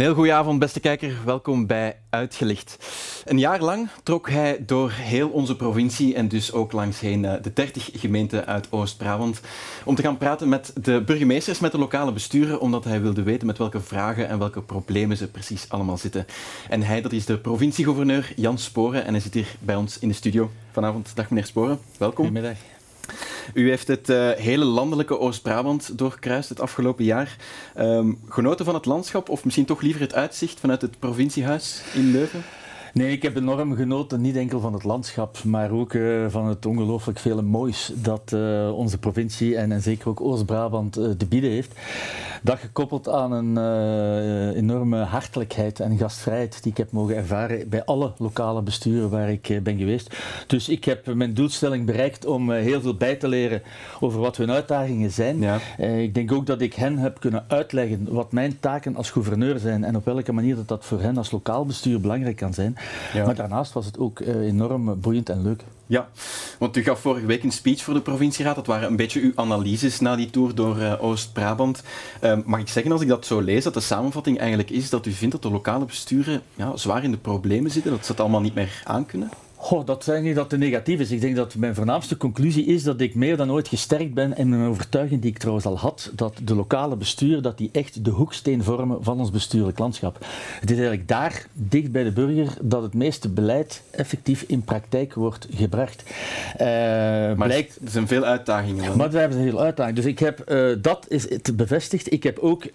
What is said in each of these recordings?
Heel goede avond, beste kijker. Welkom bij Uitgelicht. Een jaar lang trok hij door heel onze provincie en dus ook langs heen eh, de 30 gemeenten uit Oost-Brabant om te gaan praten met de burgemeesters, met de lokale besturen, omdat hij wilde weten met welke vragen en welke problemen ze precies allemaal zitten. En hij, dat is de provinciegouverneur Jan Sporen en hij zit hier bij ons in de studio vanavond. Dag meneer Sporen, welkom. Goedemiddag. U heeft het uh, hele landelijke Oost-Brabant doorkruist het afgelopen jaar. Um, genoten van het landschap of misschien toch liever het uitzicht vanuit het provinciehuis in Leuven? Nee, ik heb enorm genoten, niet enkel van het landschap, maar ook uh, van het ongelooflijk vele moois dat uh, onze provincie en, en, zeker ook Oost-Brabant te bieden heeft. Dat gekoppeld aan een enorme hartelijkheid en gastvrijheid die ik heb mogen ervaren bij alle lokale besturen waar ik ben geweest. Dus ik heb mijn doelstelling bereikt om heel veel bij te leren over wat hun uitdagingen zijn. Ja. ik denk ook dat ik hen heb kunnen uitleggen wat mijn taken als gouverneur zijn en op welke manier dat, dat voor hen als lokaal bestuur belangrijk kan zijn. Ja. Maar daarnaast was het ook enorm boeiend en leuk. Ja, want u gaf vorige week een speech voor de provincieraad. Dat waren een beetje uw analyses na die tour door uh, Oost-Brabant. Uh, mag ik zeggen, als ik dat zo lees, dat de samenvatting eigenlijk is dat u vindt dat de lokale besturen ja, zwaar in de problemen zitten, dat ze het allemaal niet meer aankunnen? Goh, dat zeg niet dat het negatief is. Ik denk dat mijn voornaamste conclusie is dat ik meer dan ooit gesterkt ben in mijn overtuiging die ik trouwens al had, dat de lokale bestuur dat die echt de hoeksteen vormen van ons bestuurlijk landschap. Het is eigenlijk daar, dicht bij de burger, dat het meeste beleid effectief in praktijk wordt gebracht. Uh, maar blijkt, er zijn veel uitdagingen. Dan. Maar we hebben veel uitdagingen. Dus ik heb, uh, dat is het bevestigd. Ik heb ook uh,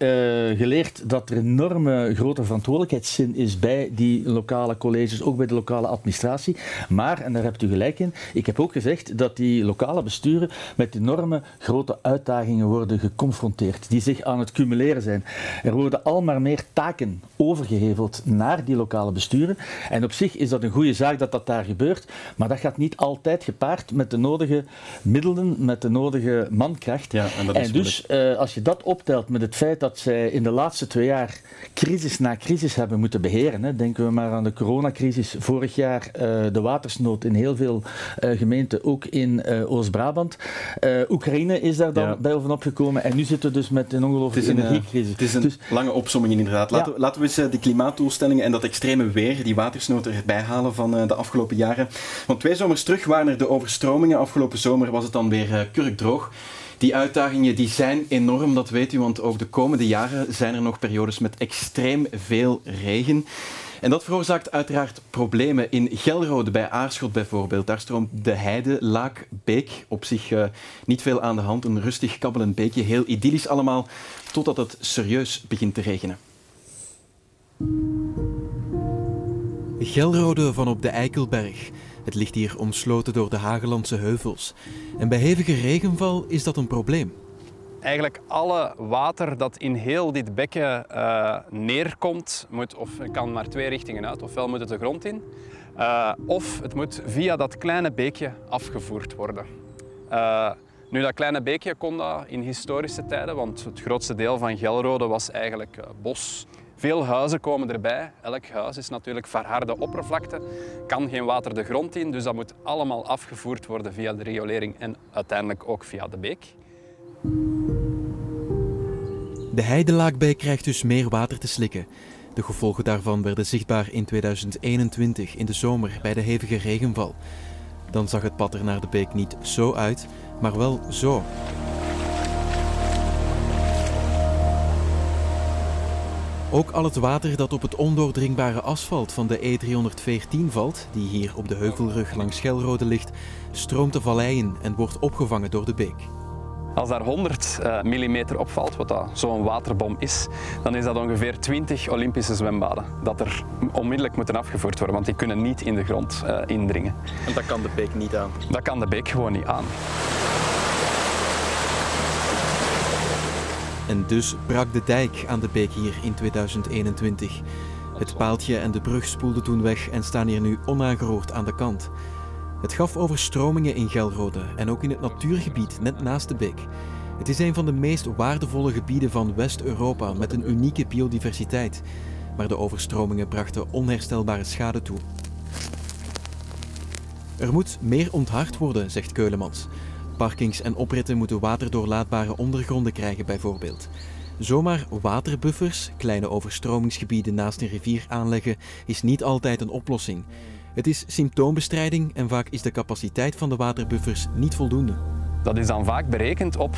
geleerd dat er enorme grote verantwoordelijkheidszin is bij die lokale colleges, ook bij de lokale administratie. Maar, en daar hebt u gelijk in, ik heb ook gezegd dat die lokale besturen met enorme grote uitdagingen worden geconfronteerd, die zich aan het cumuleren zijn. Er worden al maar meer taken overgeheveld naar die lokale besturen. En op zich is dat een goede zaak dat dat daar gebeurt, maar dat gaat niet altijd gepaard met de nodige middelen, met de nodige mankracht. Ja, en, en dus, uh, als je dat optelt met het feit dat zij in de laatste twee jaar crisis na crisis hebben moeten beheren, hè, denken we maar aan de coronacrisis vorig jaar, uh, de watersnood in heel veel uh, gemeenten, ook in uh, Oost-Brabant. Uh, Oekraïne is daar dan ja. bij bovenop gekomen en nu zitten we dus met een ongelooflijke energiecrisis. Het is een dus, lange opsomming inderdaad. Laten, ja. we, laten we eens die klimaatdoelstellingen en dat extreme weer, die watersnood erbij halen van de afgelopen jaren. Want twee zomers terug waren er de overstromingen. Afgelopen zomer was het dan weer kurkdroog. Die uitdagingen die zijn enorm, dat weet u, want ook de komende jaren zijn er nog periodes met extreem veel regen. En dat veroorzaakt uiteraard problemen. In Gelrode bij Aarschot bijvoorbeeld, daar stroomt de Heide Laakbeek. Op zich uh, niet veel aan de hand, een rustig kabbelend beekje, heel idyllisch allemaal, totdat het serieus begint te regenen. Gelrode van op de Eikelberg. Het ligt hier omsloten door de Hagelandse heuvels. En bij hevige regenval is dat een probleem eigenlijk alle water dat in heel dit bekken uh, neerkomt, moet, of kan maar twee richtingen uit. Ofwel moet het de grond in, uh, of het moet via dat kleine beekje afgevoerd worden. Uh, nu, dat kleine beekje kon dat in historische tijden, want het grootste deel van Gelrode was eigenlijk bos. Veel huizen komen erbij. Elk huis is natuurlijk verharde oppervlakte, kan geen water de grond in, dus dat moet allemaal afgevoerd worden via de riolering en uiteindelijk ook via de beek. De Heidelaakbeek krijgt dus meer water te slikken. De gevolgen daarvan werden zichtbaar in 2021 in de zomer bij de hevige regenval. Dan zag het pad er naar de beek niet zo uit, maar wel zo. Ook al het water dat op het ondoordringbare asfalt van de E314 valt, die hier op de heuvelrug langs Schelrode ligt, stroomt de vallei in en wordt opgevangen door de beek. Als daar 100 uh, mm opvalt, wat zo'n waterbom is, dan is dat ongeveer 20 Olympische zwembaden dat er onmiddellijk moeten afgevoerd worden, want die kunnen niet in de grond uh, indringen. En dat kan de beek niet aan? Dat kan de beek gewoon niet aan. En dus brak de dijk aan de beek hier in 2021. Het paaltje en de brug spoelden toen weg en staan hier nu onaangeroerd aan de kant. Het gaf overstromingen in Gelrode en ook in het natuurgebied net naast de beek. Het is een van de meest waardevolle gebieden van West-Europa met een unieke biodiversiteit. Maar de overstromingen brachten onherstelbare schade toe. Er moet meer onthard worden, zegt Keulemans. Parkings en opritten moeten waterdoorlaatbare ondergronden krijgen bijvoorbeeld. Zomaar waterbuffers, kleine overstromingsgebieden naast een rivier aanleggen, is niet altijd een oplossing. Het is symptoombestrijding en vaak is de capaciteit van de waterbuffers niet voldoende. Dat is dan vaak berekend op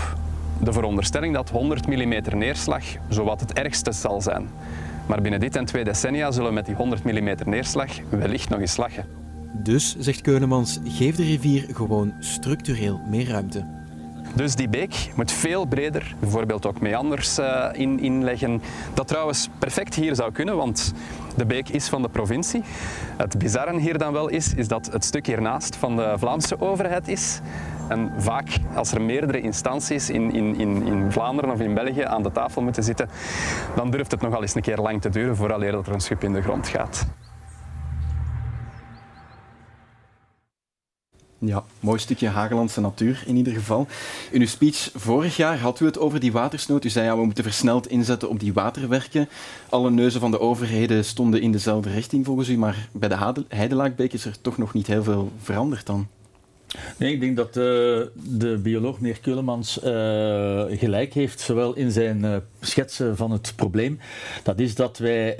de veronderstelling dat 100 mm neerslag zowat het ergste zal zijn. Maar binnen dit en twee decennia zullen we met die 100 mm neerslag wellicht nog eens lachen. Dus, zegt Keulemans, geef de rivier gewoon structureel meer ruimte. Dus die beek moet veel breder, bijvoorbeeld ook meanders uh, in, inleggen. Dat trouwens perfect hier zou kunnen, want de beek is van de provincie. Het bizarre hier dan wel is, is dat het stuk hiernaast van de Vlaamse overheid is. En vaak, als er meerdere instanties in, in, in, in Vlaanderen of in België aan de tafel moeten zitten, dan durft het nogal eens een keer lang te duren voordat er een schip in de grond gaat. Ja, mooi stukje Hagelandse natuur in ieder geval. In uw speech vorig jaar had u het over die watersnood. U zei ja, we moeten versneld inzetten op die waterwerken. Alle neuzen van de overheden stonden in dezelfde richting volgens u, maar bij de Heidelaakbeek is er toch nog niet heel veel veranderd dan. Nee, ik denk dat uh, de bioloog meneer Keulemans uh, gelijk heeft, zowel in zijn uh, schetsen van het probleem. Dat is dat wij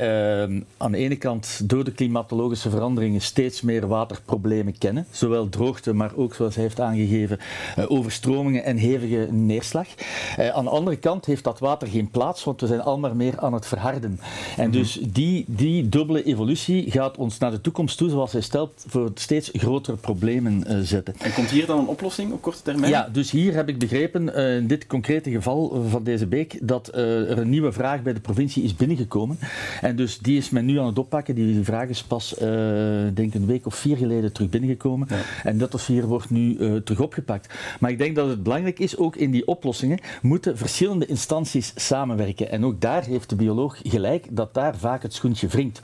aan de ene kant door de klimatologische veranderingen steeds meer waterproblemen kennen. Zowel droogte, maar ook, zoals hij heeft aangegeven, overstromingen en hevige neerslag. aan de andere kant heeft dat water geen plaats, want we zijn al maar meer aan het verharden. En dus mhm. die, die dubbele evolutie gaat ons naar de toekomst toe, zoals hij stelt, voor steeds grotere problemen zetten. En komt hier dan een oplossing op korte termijn? Ja, dus hier heb ik begrepen, in dit concrete geval van deze beek, dat er een nieuwe vraag bij de provincie is binnengekomen. En dus die is men nu aan het oppakken. Die vraag is pas, uh, denk een week of vier geleden terug binnengekomen. Ja. En dat dossier wordt nu terug opgepakt. Maar ik denk dat het belangrijk is, ook in die oplossingen moeten verschillende instanties samenwerken. En ook daar heeft de bioloog gelijk, dat daar vaak het schoentje wringt.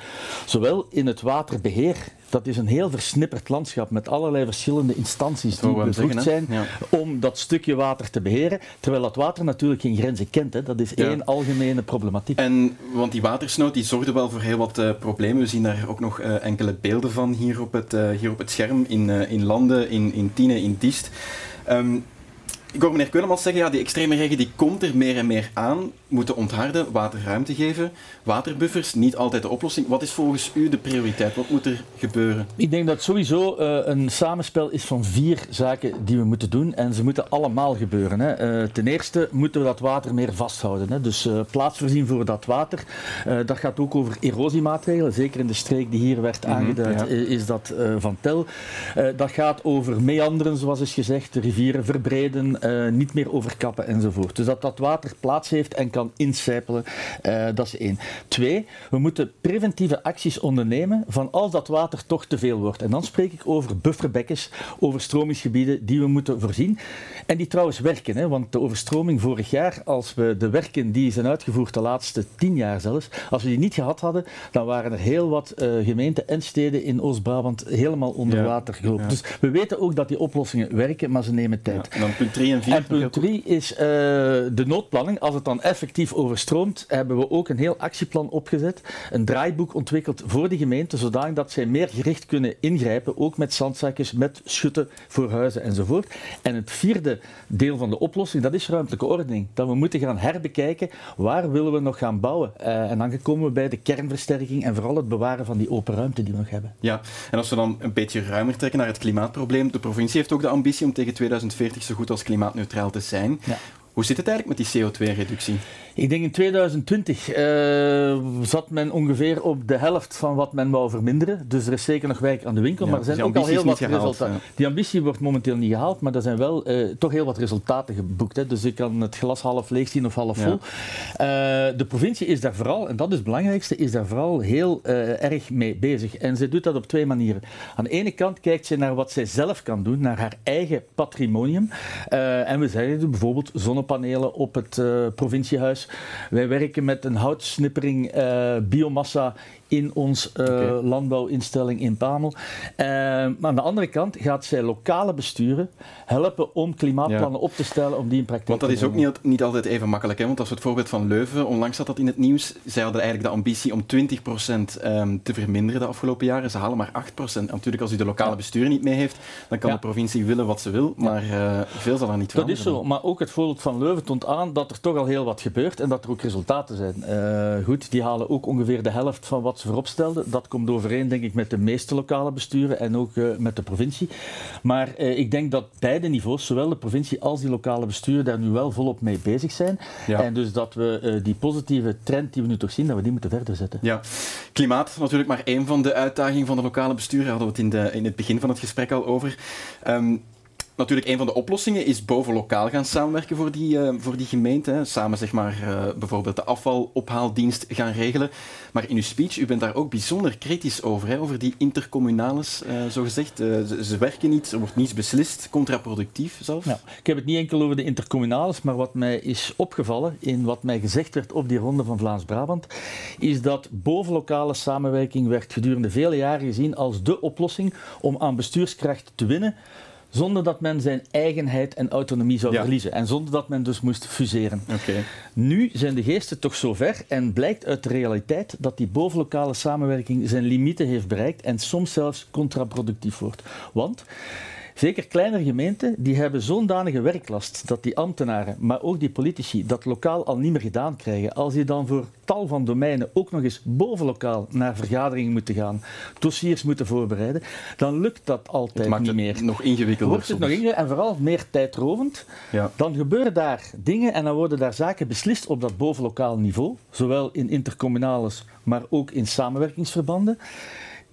Zowel in het waterbeheer, dat is een heel versnipperd landschap met allerlei verschillende instanties die bevoegd zijn om dat stukje water te beheren. Terwijl dat water natuurlijk geen grenzen kent. Hè. Dat is één algemene problematiek. En, want die watersnood die zorgde wel voor heel wat uh, problemen. We zien daar ook nog uh, enkele beelden van hier op het, uh, hier op het scherm in, in Landen, in, in Tiene, in Diest. Um, ik hoor meneer Keulemans zeggen, ja, die extreme regen die komt er meer en meer aan. Moeten ontharden, waterruimte geven. Waterbuffers, niet altijd de oplossing. Wat is volgens u de prioriteit? Wat moet er gebeuren? Ik denk dat sowieso uh, een samenspel is van vier zaken die we moeten doen. En ze moeten allemaal gebeuren. Hè. Uh, ten eerste moeten we dat water meer vasthouden. Hè. Dus uh, plaats voorzien voor dat water. dat gaat ook over erosiemaatregelen. Zeker in de streek die hier werd mhm, aangeduid, mm -hmm, ja. is dat van tel. dat gaat over meanderen, zoals is gezegd. De rivieren verbreden uh, niet meer overkappen enzovoort. Dus dat dat water plaats heeft en kan incijpelen, uh, dat is één. Twee, we moeten preventieve acties ondernemen van als dat water toch te veel wordt. En dan spreek ik over bufferbekkens, overstromingsgebieden die we moeten voorzien. En die trouwens werken, hè, want de overstroming vorig jaar, als we de werken die zijn uitgevoerd de laatste tien jaar zelfs, als we die niet gehad hadden, dan waren er heel wat uh, gemeenten en steden in Oost-Brabant helemaal onder ja. water gelopen. Ja. Dus we weten ook dat die oplossingen werken, maar ze nemen tijd. Ja. Dan punt 3 en 4. En punt 3 is uh, de noodplanning. Als het dan effectief overstroomt, hebben we ook een heel actieplan opgezet, een draaiboek ontwikkeld voor de gemeente, zodanig dat zij meer gericht kunnen ingrijpen, ook met zandzakjes, met schutten voor huizen enzovoort. En het vierde deel van de oplossing, dat is ruimtelijke ordening. Dat we moeten gaan herbekijken, waar willen we nog gaan bouwen? Uh, en dan komen we bij de kernversterking en vooral het bewaren van die open ruimte die we nog hebben. Ja, en als we dan een beetje ruimer trekken naar het klimaatprobleem, de provincie heeft ook de ambitie om tegen 2040 zo goed als klimaatneutraal te zijn. Ja. Hoe zit het eigenlijk met die CO2-reductie? Ik denk in 2020 uh, zat men ongeveer op de helft van wat men wou verminderen. Dus er is zeker nog werk aan de winkel. Ja, maar er zijn ook al heel wat resultaten. Ja. Die ambitie wordt momenteel niet gehaald, maar er zijn wel uh, toch heel wat resultaten geboekt. Hè. Dus ik kan het glas half leeg zien of half vol. Uh, de provincie is daar vooral, en dat is het belangrijkste, is daar vooral heel erg mee bezig. En ze doet dat op twee manieren. Aan de ene kant kijkt ze naar wat zij zelf kan doen, naar haar eigen patrimonium. en we zeggen bijvoorbeeld zonnepanelen op het provinciehuis. Wij werken met een houtsnippering uh, biomassa in onze uh, landbouwinstelling in Pamel. Uh, maar aan de andere kant gaat zij lokale besturen helpen om klimaatplannen op te stellen, om die in praktijk Want dat is ook niet, niet altijd even makkelijk. Hè? Want als we het voorbeeld van Leuven, onlangs zat dat in het nieuws, zij hadden eigenlijk de ambitie om 20% um, ehm, te verminderen de afgelopen jaren. Ze halen maar 8%. natuurlijk, als u de lokale bestuur niet mee heeft, dan kan de provincie willen wat ze wil, maar uh, veel zal er niet veranderen. Dat is zo, maar ook het voorbeeld van Leuven toont aan dat er toch al heel wat gebeurt en dat er ook resultaten zijn. Uh, goed, die halen ook ongeveer de helft van wat ze voorop stelden. Dat komt overeen, denk ik, met de meeste lokale besturen en ook uh, met de provincie. Maar ik denk dat beide niveaus, zowel de provincie als die lokale besturen, daar nu wel volop mee bezig zijn. Ja. En dus dat we die positieve trend die we nu toch zien, dat we die moeten verder zetten. Ja, klimaat natuurlijk maar één van de uitdagingen van de lokale besturen. Daar hadden we het in, de, in het begin van het gesprek al over. Um, natuurlijk een van de oplossingen is boven lokaal gaan samenwerken voor die, uh, voor die gemeente. Samen zeg maar, uh, bijvoorbeeld de afvalophaaldienst gaan regelen. Maar in uw speech, u bent daar ook bijzonder kritisch over, hè, over die intercommunales, uh, zo gezegd. Ze, ze, werken niet, er wordt niets beslist, contraproductief zelfs. Nou, ik heb het niet enkel over de intercommunales, maar wat mij is opgevallen in wat mij gezegd werd op die ronde van Vlaams-Brabant, is dat bovenlokale samenwerking werd gedurende vele jaren gezien als de oplossing om aan bestuurskracht te winnen zonder dat men zijn eigenheid en autonomie zou verliezen. En zonder dat men dus moest fuseren. Okay. Nu zijn de geesten toch zover en blijkt uit de realiteit dat die bovenlokale samenwerking zijn limieten heeft bereikt en soms zelfs contraproductief wordt. Want Zeker kleinere gemeenten die hebben zo'n danige werklast dat die ambtenaren, maar ook die politici, dat lokaal al niet meer gedaan krijgen. Als die dan voor tal van domeinen ook nog eens bovenlokaal naar vergaderingen moeten gaan, dossiers moeten voorbereiden, dan lukt dat altijd niet meer. nog ingewikkelder. Wordt het nog ingewikkelder en vooral meer tijdrovend. Ja. Dan gebeuren daar dingen en dan worden daar zaken beslist op dat bovenlokaal niveau, zowel in intercommunales, maar ook in samenwerkingsverbanden,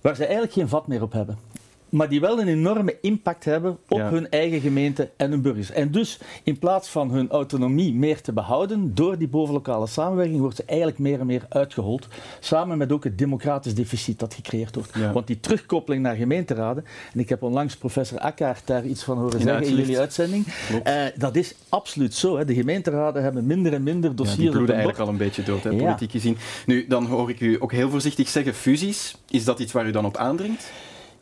waar ze eigenlijk geen vat meer op hebben maar die wel een enorme impact hebben op hun eigen gemeente en hun burgers. En dus in plaats van hun autonomie meer te behouden door die bovenlokale samenwerking, wordt ze eigenlijk meer en meer uitgehold, samen met ook het democratisch deficit dat gecreëerd wordt. Want die terugkoppeling naar gemeenteraden, en ik heb onlangs professor Akkaert daar iets van horen zeggen in jullie uitzending, uh, dat is absoluut zo. Hè. De gemeenteraden hebben minder en minder dossiers. Ja, die bloeden eigenlijk al een beetje dood, hè, politiek gezien. Nu, dan hoor ik u ook heel voorzichtig zeggen fusies. Is dat iets waar u dan op aandringt?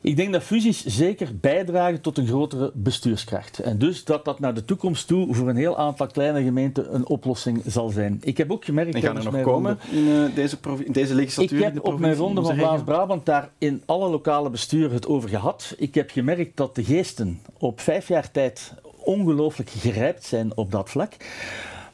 Ik denk dat fusies zeker bijdragen tot een grotere bestuurskracht. En dus dat dat naar de toekomst toe voor een heel aantal kleine gemeenten een oplossing zal zijn. Ik heb ook gemerkt... En gaan er nog komen in, uh, deze, in deze legislatuur? Ik heb op mijn ronde van Vlaams-Brabant daar in alle lokale besturen het over gehad. Ik heb gemerkt dat de geesten op vijf jaar tijd ongelooflijk gerijpt zijn op dat vlak.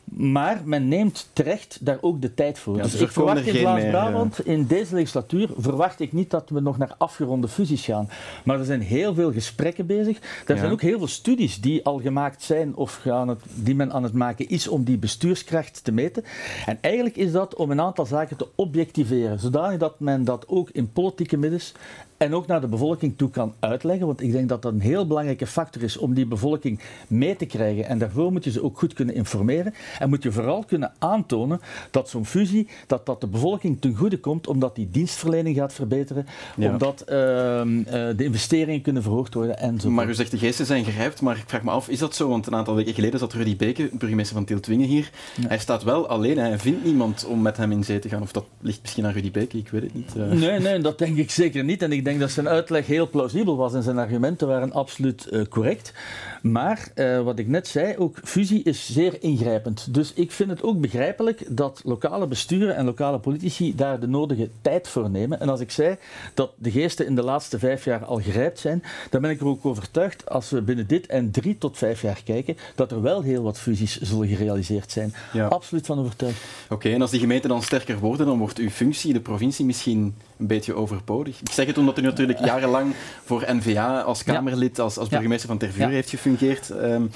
Maar men neemt terecht daar ook de tijd voor. dus, ik verwacht in Vlaams-Brabant, in deze legislatuur, verwacht ik niet dat we nog naar afgeronde fusies gaan. Maar er zijn heel veel gesprekken bezig. Er zijn ook heel veel studies die al gemaakt zijn of gaan het, die men aan het maken is om die bestuurskracht te meten. En eigenlijk is dat om een aantal zaken te objectiveren, zodanig dat men dat ook in politieke middels en ook naar de bevolking toe kan uitleggen. Want ik denk dat dat een heel belangrijke factor is om die bevolking mee te krijgen. En daarvoor moet je ze ook goed kunnen informeren. En moet je vooral kunnen aantonen dat zo'n fusie dat dat de bevolking ten goede komt, omdat die dienstverlening gaat verbeteren, omdat uh, de investeringen kunnen verhoogd worden en zo. Maar u zegt de geesten zijn gerijpt, maar ik vraag me af, is dat zo? Want een aantal weken geleden zat Rudy Beke, burgemeester van Tiltwingen hier. Hij staat wel alleen, hij vindt niemand om met hem in zee te gaan. Of dat ligt misschien aan Rudy Beke, ik weet het niet. Uh. Nee, nee, dat denk ik zeker niet. En ik denk dat zijn uitleg heel plausibel was en zijn argumenten waren absoluut uh, correct. Maar uh, wat ik net zei, ook fusie is zeer ingrijpend. Dus ik vind het ook begrijpelijk dat lokale besturen en lokale politici daar de nodige tijd voor nemen. En als ik zei dat de geesten in de laatste vijf jaar al gerijpt zijn, dan ben ik er ook overtuigd als we binnen dit en drie tot vijf jaar kijken, dat er wel heel wat fusies zullen gerealiseerd zijn. Ja. Absoluut van overtuigd. Oké, en als die gemeenten dan sterker worden, dan wordt uw functie, de provincie, misschien een beetje overbodig. Ik zeg het omdat u natuurlijk jarenlang voor NVA als Kamerlid, als, als burgemeester van Tervuur heeft gefungeerd. Um,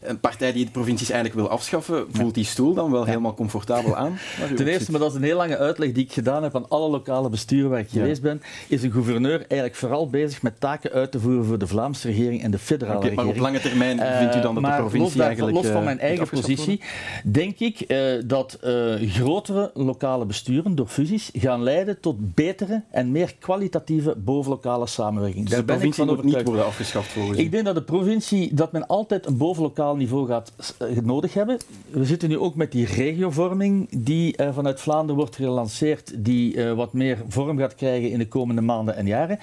een partij die de provincies eigenlijk wil afschaffen, voelt die stoel dan wel helemaal comfortabel aan? Ten eerste, maar dat is een heel lange uitleg die ik gedaan heb aan alle lokale besturen waar ik geweest ben, is een gouverneur eigenlijk vooral bezig met taken uit te voeren voor de Vlaamse regering en de federale okay, regering. Maar op lange termijn vindt u dan dat de provincie los eigenlijk... Los van eh, mijn eigen positie, denk ik uh, dat uh, grotere lokale besturen door fusies gaan leiden tot betere en meer kwalitatieve bovenlokale samenwerking. Dus de provincie moet niet worden afgeschaft volgens Ik denk dat de provincie, dat men altijd een bovenlokale niveau gaat uh, nodig hebben. We zitten nu ook met die regiovorming die uh, vanuit Vlaanderen wordt gelanceerd, die uh, wat meer vorm gaat krijgen in de komende maanden en jaren.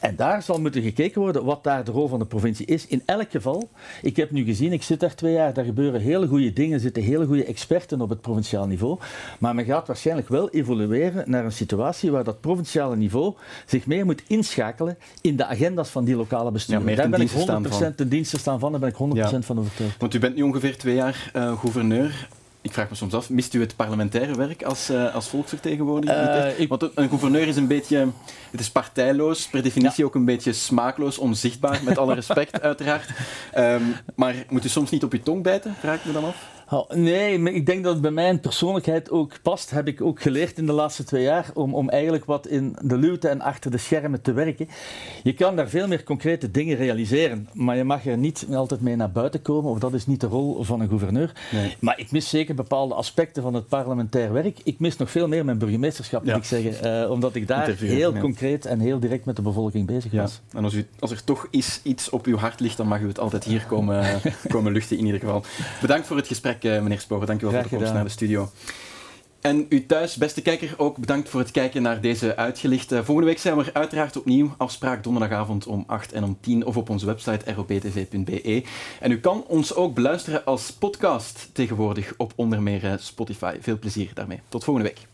En daar zal moeten gekeken worden wat daar de rol van de provincie is. In elk geval, ik heb nu gezien, ik zit daar twee jaar, daar gebeuren hele goede dingen, er zitten hele goede experten op het provinciaal niveau. Maar men gaat waarschijnlijk wel evolueren naar een situatie waar dat provinciale niveau zich meer moet inschakelen in de agenda's van die lokale besturen. Ja, daar ben ik 100% van. ten dienste staan van, daar ben ik 100% ja. van overtuigd. Want u bent nu ongeveer twee jaar uh, gouverneur ik vraag me soms af, mist u het parlementaire werk als, uh, als volksvertegenwoordiger? Uh, ik... Want een gouverneur is een beetje, het is partijloos, per definitie ja. ook een beetje smaakloos, onzichtbaar, met alle respect uiteraard. Um, maar moet u soms niet op uw tong bijten, vraag ik me dan af? Oh, nee, maar ik denk dat het bij mijn persoonlijkheid ook past. Heb ik ook geleerd in de laatste twee jaar om, om eigenlijk wat in de luwte en achter de schermen te werken. Je kan daar veel meer concrete dingen realiseren, maar je mag er niet altijd mee naar buiten komen, of dat is niet de rol van een gouverneur. Nee. Maar ik mis zeker bepaalde aspecten van het parlementair werk. Ik mis nog veel meer mijn burgemeesterschap, moet ja. ik zeggen, uh, omdat ik daar Interview, heel ja. concreet en heel direct met de bevolking bezig was. En als, u, als er toch is, iets op uw hart ligt, dan mag u het altijd hier komen, komen luchten in ieder geval. Bedankt voor het gesprek meneer Spoger. Dank u wel voor de komst naar de studio. En u thuis, beste kijker, ook bedankt voor het kijken naar deze uitgelicht. Volgende week zijn we er uiteraard opnieuw. Afspraak donderdagavond om 8 en om 10 of op onze website roptv.be. En u kan ons ook beluisteren als podcast tegenwoordig op onder meer Spotify. Veel plezier daarmee. Tot volgende week.